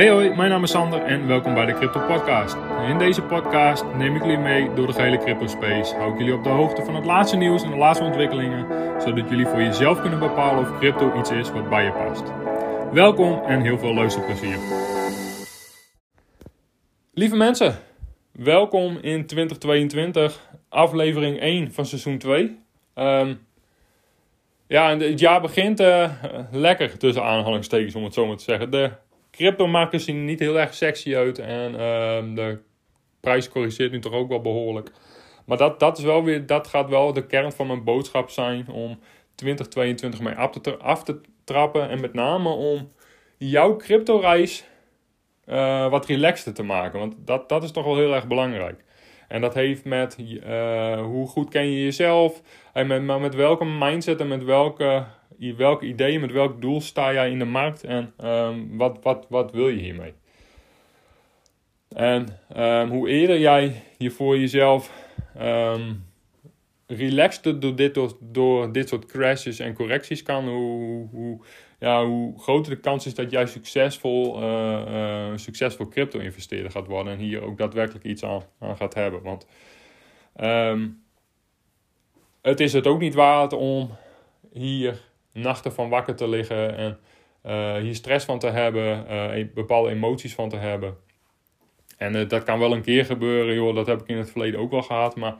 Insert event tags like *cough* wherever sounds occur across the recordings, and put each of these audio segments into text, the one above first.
Hey hoi, mijn naam is Sander en welkom bij de Crypto Podcast. In deze podcast neem ik jullie mee door de gehele crypto space. Hou ik jullie op de hoogte van het laatste nieuws en de laatste ontwikkelingen, zodat jullie voor jezelf kunnen bepalen of crypto iets is wat bij je past. Welkom en heel veel luisterplezier. Lieve mensen, welkom in 2022, aflevering 1 van seizoen 2. Um, ja, het jaar begint uh, lekker tussen aanhalingstekens, om het zo maar te zeggen. Crypto-markten zien niet heel erg sexy uit en uh, de prijs corrigeert nu toch ook wel behoorlijk. Maar dat, dat, is wel weer, dat gaat wel de kern van mijn boodschap zijn om 2022 mee af te, af te trappen. En met name om jouw crypto-reis uh, wat relaxter te maken. Want dat, dat is toch wel heel erg belangrijk. En dat heeft met uh, hoe goed ken je jezelf. En met, met welke mindset en met welke, welke ideeën, met welk doel sta jij in de markt. En um, wat, wat, wat wil je hiermee? En um, hoe eerder jij je voor jezelf um, relaxed door dit, door, dit soort crashes en correcties kan, hoe, hoe, ja, hoe groter de kans is dat jij succesvol, uh, uh, succesvol crypto-investeerder gaat worden en hier ook daadwerkelijk iets aan, aan gaat hebben. Want het is het ook niet waard om hier nachten van wakker te liggen en uh, hier stress van te hebben, bepaalde emoties van te hebben. En dat kan wel een keer gebeuren, joh, dat heb ik in het verleden ook wel gehad, maar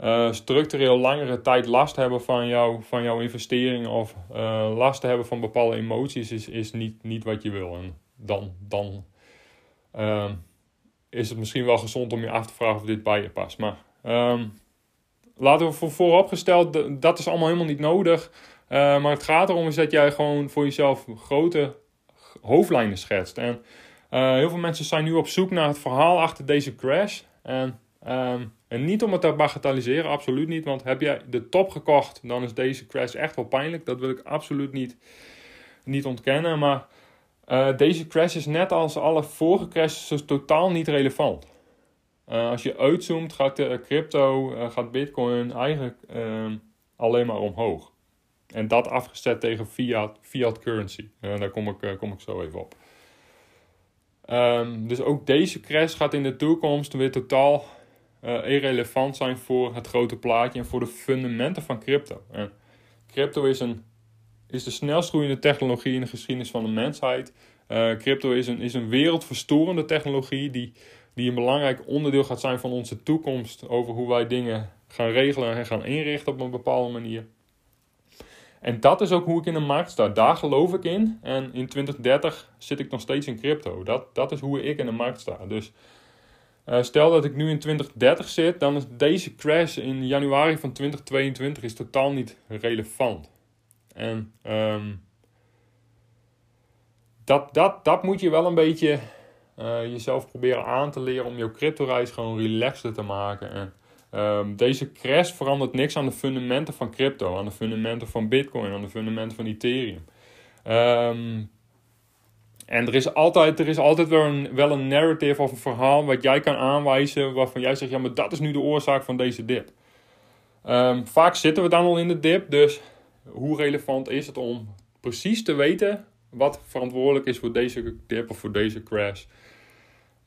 uh, structureel langere tijd last hebben van, jou, van jouw investering of uh, last hebben van bepaalde emoties is, is niet, niet wat je wil. En dan, dan uh, is het misschien wel gezond om je af te vragen of dit bij je past. Maar um, laten we voor, vooropgesteld, dat is allemaal helemaal niet nodig. Uh, maar het gaat erom is dat jij gewoon voor jezelf grote hoofdlijnen schetst. En heel veel mensen zijn nu op zoek naar het verhaal achter deze crash. En um, en niet om het te bagatelliseren, absoluut niet. Want heb jij de top gekocht, dan is deze crash echt wel pijnlijk. Dat wil ik absoluut niet, niet ontkennen. Maar uh, deze crash is net als alle vorige crashes dus totaal niet relevant. Als je uitzoomt, gaat de crypto, gaat bitcoin eigenlijk ehm, alleen maar omhoog. En dat afgezet tegen fiat, fiat currency. daar kom ik, kom ik zo even op. Um, dus ook deze crash gaat in de toekomst weer totaal uh, irrelevant zijn voor het grote plaatje en voor de fundamenten van crypto. En crypto is, een, is de snelst groeiende technologie in de geschiedenis van de mensheid. Uh, crypto is een, is een wereldverstorende technologie die, die een belangrijk onderdeel gaat zijn van onze toekomst over hoe wij dingen gaan regelen en gaan inrichten op een bepaalde manier. En dat is ook hoe ik in de markt sta. Daar geloof ik in. En in 2030 zit ik nog steeds in crypto. Dat, dat is hoe ik in de markt sta. Dus uh, stel dat ik nu in 2030 zit, dan is deze crash in januari van 2022 is totaal niet relevant. En um, dat, dat, dat moet je wel een beetje uh, jezelf proberen aan te leren om jouw crypto-reis gewoon relaxter te maken. En um, deze crash verandert niks aan de fundamenten van crypto, aan de fundamenten van Bitcoin, aan de fundamenten van Ethereum. Um, en er is altijd, er is altijd wel, een, wel een narrative of een verhaal wat jij kan aanwijzen waarvan jij zegt, ja, maar dat is nu de oorzaak van deze dip. Um, vaak zitten we dan al in de dip, dus hoe relevant is het om precies te weten wat verantwoordelijk is voor deze dip of voor deze crash?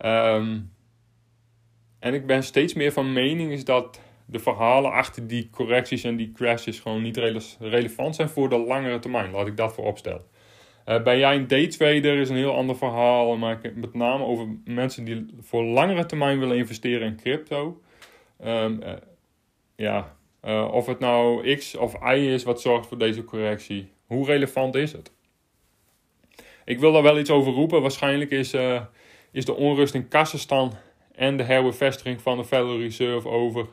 Um, en ik ben steeds meer van mening is dat de verhalen achter die correcties en die crashes gewoon niet relevant zijn voor de langere termijn. Laat ik dat voor opstellen. Uh, jij een daytrader is een heel ander verhaal. Maar met name over mensen die voor langere termijn willen investeren in crypto. Um, uh, ja, uh, of het nou X of Y is wat zorgt voor deze correctie. Hoe relevant is het? Ik wil daar wel iets over roepen. Waarschijnlijk is, is de onrust in Kazachstan en de herbevestiging van de Federal Reserve over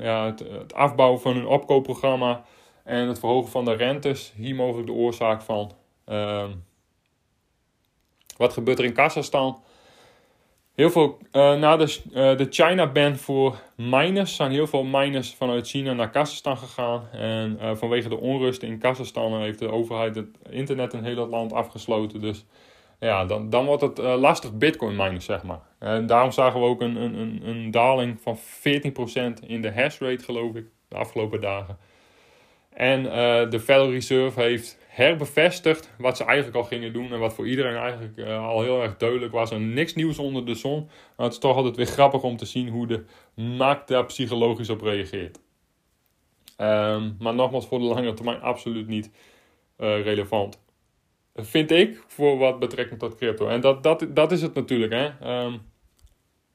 ja, het, het afbouwen van hun opkoopprogramma en het verhogen van de rentes, hier mogelijk de oorzaak van. Uh, wat gebeurt er in Kazachstan? Heel veel, uh, na de, de China-ban voor miners zijn heel veel miners vanuit China naar Kazachstan gegaan. En vanwege de onrust in Kazachstan heeft de overheid het internet in heel het land afgesloten. Dus ja, dan, dan wordt het lastig bitcoin miners, zeg maar. En daarom zagen we ook een, een, een, daling van 14% in de hash rate, geloof ik, de afgelopen dagen. En uh, de Federal Reserve heeft herbevestigt wat ze eigenlijk al gingen doen. En wat voor iedereen eigenlijk al heel erg duidelijk was. En niks nieuws onder de zon. Maar het is toch altijd weer grappig om te zien hoe de markt daar psychologisch op reageert. Um, maar nogmaals, voor de lange termijn absoluut niet relevant. Vind ik, voor wat betrekking tot crypto. En dat, dat, dat is het natuurlijk. Hè. Um,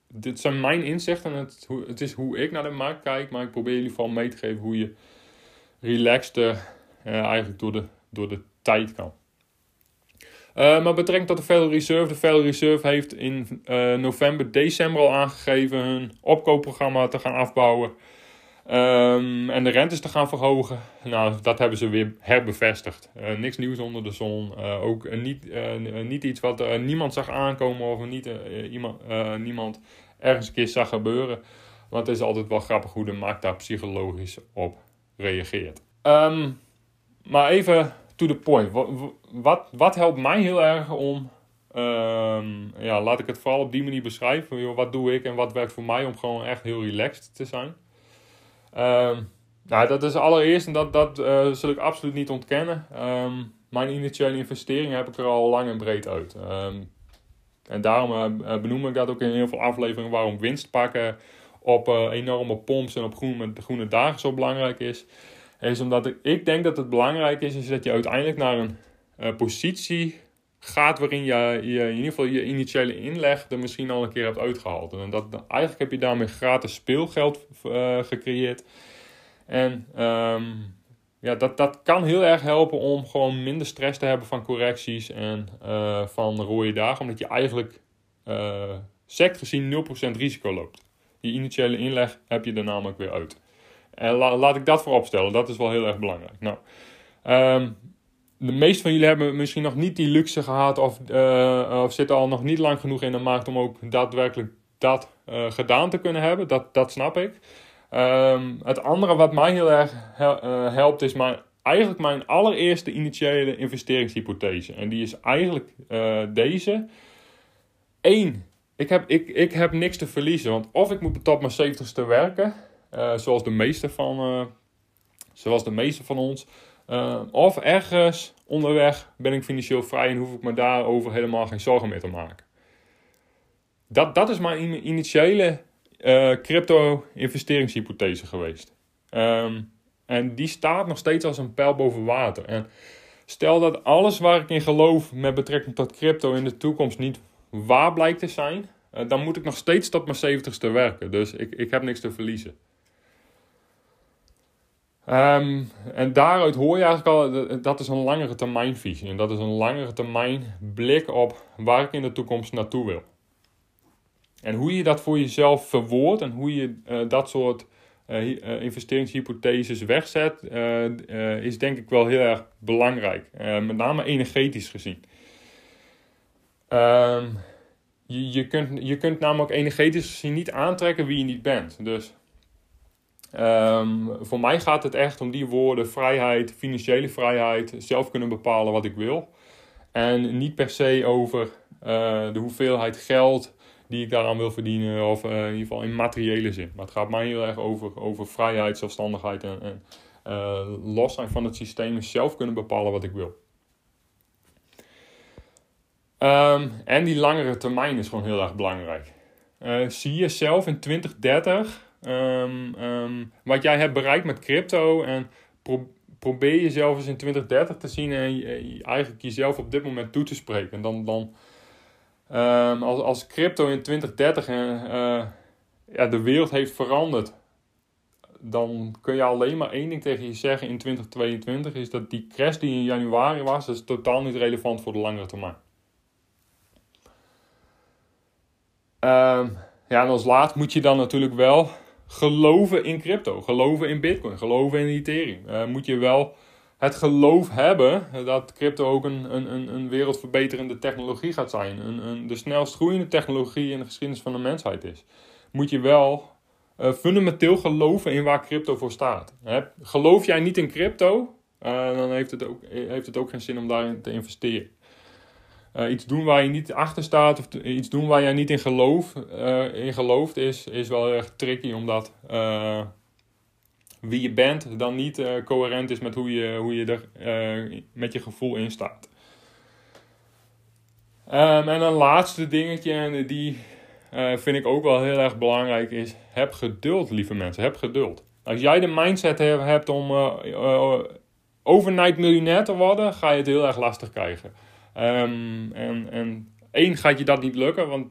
dit zijn mijn inzichten. Het, het is hoe ik naar de markt kijk. Maar ik probeer jullie vooral mee te geven hoe je relaxter uh, eigenlijk door de, door de tijd kan. Uh, maar betrekking tot de Federal Reserve. De Federal Reserve heeft in uh, november, december al aangegeven hun opkoopprogramma te gaan afbouwen. Um, en de rentes te gaan verhogen. Nou, dat hebben ze weer herbevestigd. Uh, niks nieuws onder de zon. Uh, ook niet, niet iets wat niemand zag aankomen of niet, iemand, niemand ergens een keer zag gebeuren. Want het is altijd wel grappig hoe de markt daar psychologisch op reageert. Um, maar even to the point. Wat, wat, helpt mij heel erg om. Um, ja, laat ik het vooral op die manier beschrijven. Wat doe ik en wat werkt voor mij om gewoon echt heel relaxed te zijn. Um, dat is allereerst, en dat, dat uh, zul ik absoluut niet ontkennen. Um, mijn initiële investeringen heb ik er al lang en breed uit. Um, en daarom uh, benoem ik dat ook in heel veel afleveringen waarom winst pakken op enorme pomps en op groene, groene dagen zo belangrijk is. Is omdat ik, ik denk dat het belangrijk is, is dat je uiteindelijk naar een positie gaat waarin je, je in ieder geval je initiële inleg er misschien al een keer hebt uitgehaald. En dat, eigenlijk heb je daarmee gratis speelgeld uh, gecreëerd. En um, ja, dat, dat kan heel erg helpen om gewoon minder stress te hebben van correcties en uh, van rode dagen. Omdat je eigenlijk uh, sect gezien 0% risico loopt. Je initiële inleg heb je er namelijk weer uit. En la, laat ik dat voorop stellen, dat is wel heel erg belangrijk. Nou, um, de meeste van jullie hebben misschien nog niet die luxe gehad of, uh, of zitten al nog niet lang genoeg in de markt om ook daadwerkelijk dat uh, gedaan te kunnen hebben. Dat, dat snap ik. Um, het andere wat mij heel erg hel helpt is mijn, eigenlijk mijn allereerste initiële investeringshypothese. En die is eigenlijk deze. Eén, ik heb, ik, ik heb niks te verliezen. Want of ik moet tot mijn 70ste werken, zoals de meeste van, zoals de meeste van ons. Uh, of ergens onderweg ben ik financieel vrij en hoef ik me daarover helemaal geen zorgen meer te maken. Dat, dat is mijn initiële uh, crypto-investeringshypothese geweest. Um, en die staat nog steeds als een pijl boven water. En stel dat alles waar ik in geloof met betrekking tot crypto in de toekomst niet waar blijkt te zijn, uh, dan moet ik nog steeds tot mijn 70ste werken. Dus ik, ik heb niks te verliezen. Um, en daaruit hoor je eigenlijk al, dat is een langere termijnvisie. En dat is een langere termijn blik op waar ik in de toekomst naartoe wil. En hoe je dat voor jezelf verwoordt en hoe je uh, dat soort uh, investeringshypotheses wegzet, is denk ik wel heel erg belangrijk. met name energetisch gezien. Um, je, je, kunt, je kunt namelijk energetisch gezien niet aantrekken wie je niet bent. Dus Um, voor mij gaat het echt om die woorden: vrijheid, financiële vrijheid, zelf kunnen bepalen wat ik wil. En niet per se over uh, de hoeveelheid geld die ik daaraan wil verdienen, of uh, in ieder geval in materiële zin. Maar het gaat mij heel erg over, over vrijheid, zelfstandigheid en, uh, los zijn van het systeem en zelf kunnen bepalen wat ik wil. Um, en die langere termijn is gewoon heel erg belangrijk. zie jezelf in 2030 Um, um, wat jij hebt bereikt met crypto en pro probeer jezelf eens in 2030 te zien en eigenlijk jezelf op dit moment toe te spreken. Dan, dan um, als, als crypto in 2030 uh, ja, de wereld heeft veranderd, dan kun je alleen maar één ding tegen je zeggen in 2022 is dat die crash die in januari was, is totaal niet relevant voor de langere termijn. ja, en als laat moet je dan natuurlijk wel geloven in crypto, geloven in Bitcoin, geloven in Ethereum. Uh, moet je wel het geloof hebben dat crypto ook een, een, een wereldverbeterende technologie gaat zijn. Een, een, de snelst groeiende technologie in de geschiedenis van de mensheid is. Moet je wel uh, fundamenteel geloven in waar crypto voor staat. Hè? Geloof jij niet in crypto, uh, dan heeft het, ook, heeft het ook geen zin om daarin te investeren. Uh, iets doen waar je niet achter staat of iets doen waar jij niet in, geloof, uh, in gelooft is, is wel erg tricky om dat uh, wie je bent dan niet coherent is met hoe je, hoe je er met je gevoel in staat. Um, en een laatste dingetje, en die vind ik ook wel heel erg belangrijk, is heb geduld, lieve mensen. Heb geduld. Als jij de mindset hebt om overnight miljonair te worden, ga je het heel erg lastig krijgen. Um, en, en één gaat je dat niet lukken, want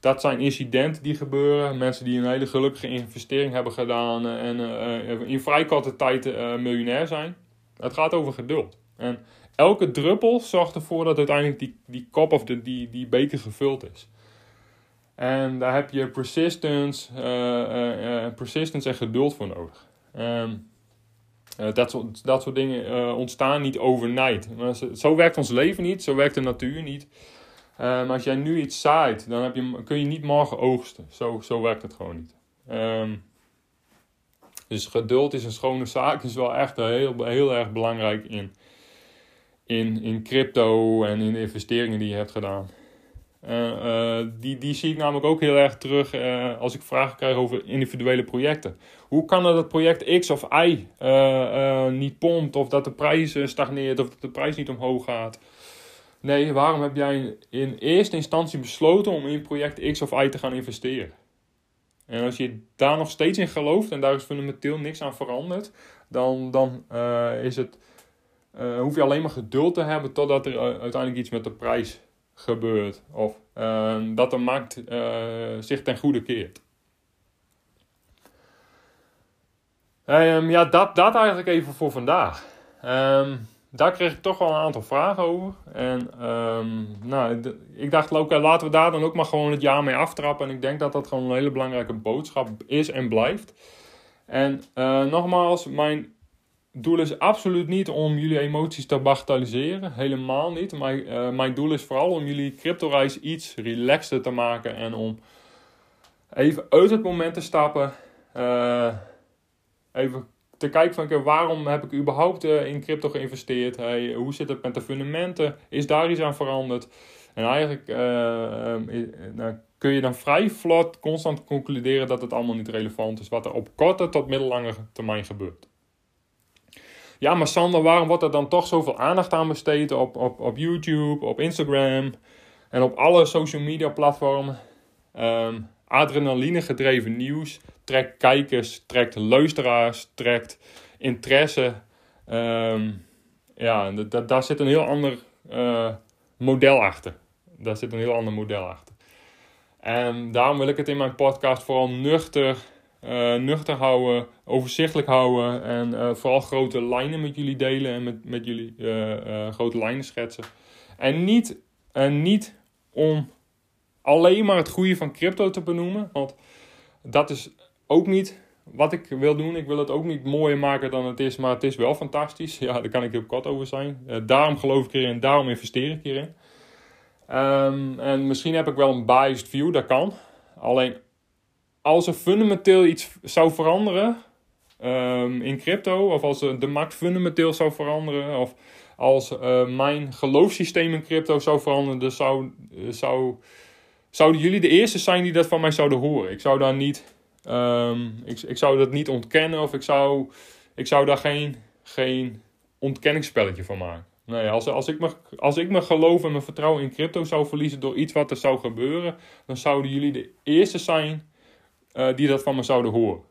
dat zijn incidenten die gebeuren. Mensen die een hele gelukkige investering hebben gedaan en uh, in vrij korte tijd uh, miljonair zijn. Het gaat over geduld. En elke druppel zorgt ervoor dat uiteindelijk die, die kop of de, die, die beker gevuld is. En daar heb je persistence, persistence en geduld voor nodig. Um, uh, dat, soort, dat soort dingen uh, ontstaan niet overnight. Zo, werkt ons leven niet, zo werkt de natuur niet. Uh, maar als jij nu iets zaait, dan heb je, kun je niet morgen oogsten. Zo, zo werkt het gewoon niet. Um, dus geduld is een schone zaak, is wel echt heel, heel erg belangrijk in, in, in crypto en in de investeringen die je hebt gedaan. Uh, die, die zie ik namelijk ook heel erg terug uh, als ik vragen krijg over individuele projecten. Hoe kan het dat project X of Y niet pompt, of dat de prijs stagneert, of dat de prijs niet omhoog gaat? Nee, waarom heb jij in eerste instantie besloten om in project X of Y te gaan investeren? En als je daar nog steeds in gelooft en daar is fundamenteel niks aan veranderd, dan, dan is het, hoef je alleen maar geduld te hebben totdat er uiteindelijk iets met de prijs gebeurt. Of ehm, dat de markt uh, zich ten goede keert. Um, ja, dat, dat eigenlijk even voor vandaag. Um, daar kreeg ik toch wel een aantal vragen over. En nou, ik dacht, laten we daar dan ook maar gewoon het jaar mee aftrappen. En ik denk dat dat gewoon een hele belangrijke boodschap is en blijft. En uh, nogmaals, mijn doel is absoluut niet om jullie emoties te bagatelliseren. Helemaal niet. Mijn, uh, mijn doel is vooral om jullie cryptoreis iets relaxter te maken. En om even uit het moment te stappen. Uh, even te kijken van waarom heb ik überhaupt uh, in crypto geïnvesteerd? Hoe zit het met de fundamenten? Is daar iets aan veranderd? En eigenlijk nou, kun je dan vrij vlot constant concluderen dat het allemaal niet relevant is. Wat er op korte tot middellange termijn gebeurt. Ja, maar Sander, waarom wordt er dan toch zoveel aandacht aan besteed op, op, op YouTube, op Instagram en op alle social media platformen? Um, adrenaline gedreven nieuws trekt kijkers, trekt luisteraars, trekt interesse. Um, ja, daar zit een heel ander uh, model achter. Daar zit een heel ander model achter. En daarom wil ik het in mijn podcast vooral nuchter uh, nuchter houden, overzichtelijk houden en uh, vooral grote lijnen met jullie delen en met, met jullie uh, grote lijnen schetsen. En niet, en niet om alleen maar het goede van crypto te benoemen, want dat is ook niet wat ik wil doen. Ik wil het ook niet mooier maken dan het is, maar het is wel fantastisch. *laughs* Ja, daar kan ik heel kort over zijn. daarom geloof ik erin, daarom investeer ik hierin. Um, en misschien heb ik wel een biased view, dat kan. Alleen als er fundamenteel iets zou veranderen um, in crypto, of als de markt fundamenteel zou veranderen, of als uh, mijn geloofssysteem in crypto zou veranderen, dan zou, zou, zouden jullie de eerste zijn die dat van mij zouden horen. Ik zou daar niet, um, ik, ik zou dat niet ontkennen, of ik zou, ik zou daar geen, geen ontkenningsspelletje van maken. Nee, als, als, ik als ik mijn geloof en mijn vertrouwen in crypto zou verliezen door iets wat er zou gebeuren, dan zouden jullie de eerste zijn uh, die dat van me zouden horen.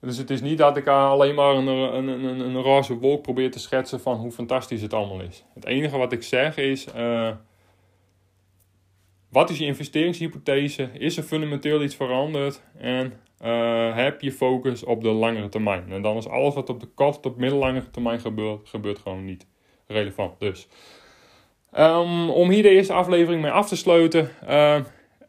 Dus het is niet dat ik alleen maar een, een, een, een roze wolk probeer te schetsen van hoe fantastisch het allemaal is. Het enige wat ik zeg is, uh, wat is je investeringshypothese? Is er fundamenteel iets veranderd? En uh, heb je focus op de langere termijn? En dan is alles wat op de korte tot middellangere termijn gebeurt, gebeurt gewoon niet relevant. Dus um, om hier de eerste aflevering mee af te sluiten.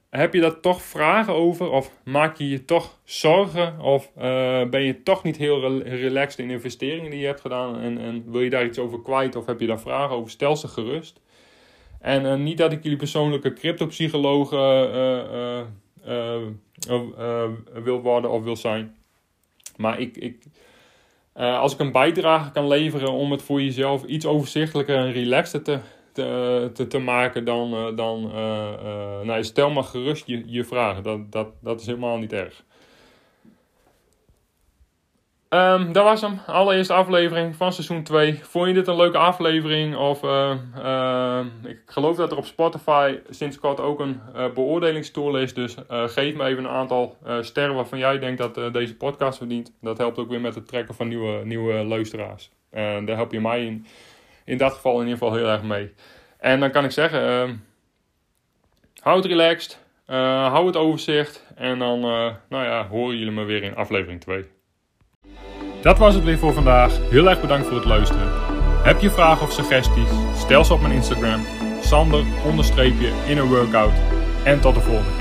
Heb je daar toch vragen over? Of maak je je toch zorgen? Of uh, ben je toch niet heel relaxed in investeringen die je hebt gedaan? En, en, wil je daar iets over kwijt? Of heb je daar vragen over? Stel ze gerust. En uh, niet dat ik jullie persoonlijke cryptopsycholoog uh, wil worden of wil zijn. Maar ik, ik, als ik een bijdrage kan leveren om het voor jezelf iets overzichtelijker en relaxter te te, te, maken, dan, uh, dan uh, nou, stel maar gerust je, je vragen. Dat, dat, dat is helemaal niet erg. Um, dat was hem. Allereerste aflevering van seizoen 2. Vond je dit een leuke aflevering? Of ik geloof dat er op Spotify sinds kort ook een uh, beoordelingstool is. Dus geef me even een aantal sterren waarvan jij denkt dat deze podcast verdient. Dat helpt ook weer met het trekken van nieuwe, nieuwe luisteraars. Daar help je mij in, in dat geval in ieder geval heel erg mee. En dan kan ik zeggen, ehm, hou het relaxed. hou het overzicht. En dan nou ja, horen jullie me weer in aflevering 2. Dat was het weer voor vandaag. Heel erg bedankt voor het luisteren. Heb je vragen of suggesties? Stel ze op mijn Instagram. Sander in een workout. En tot de volgende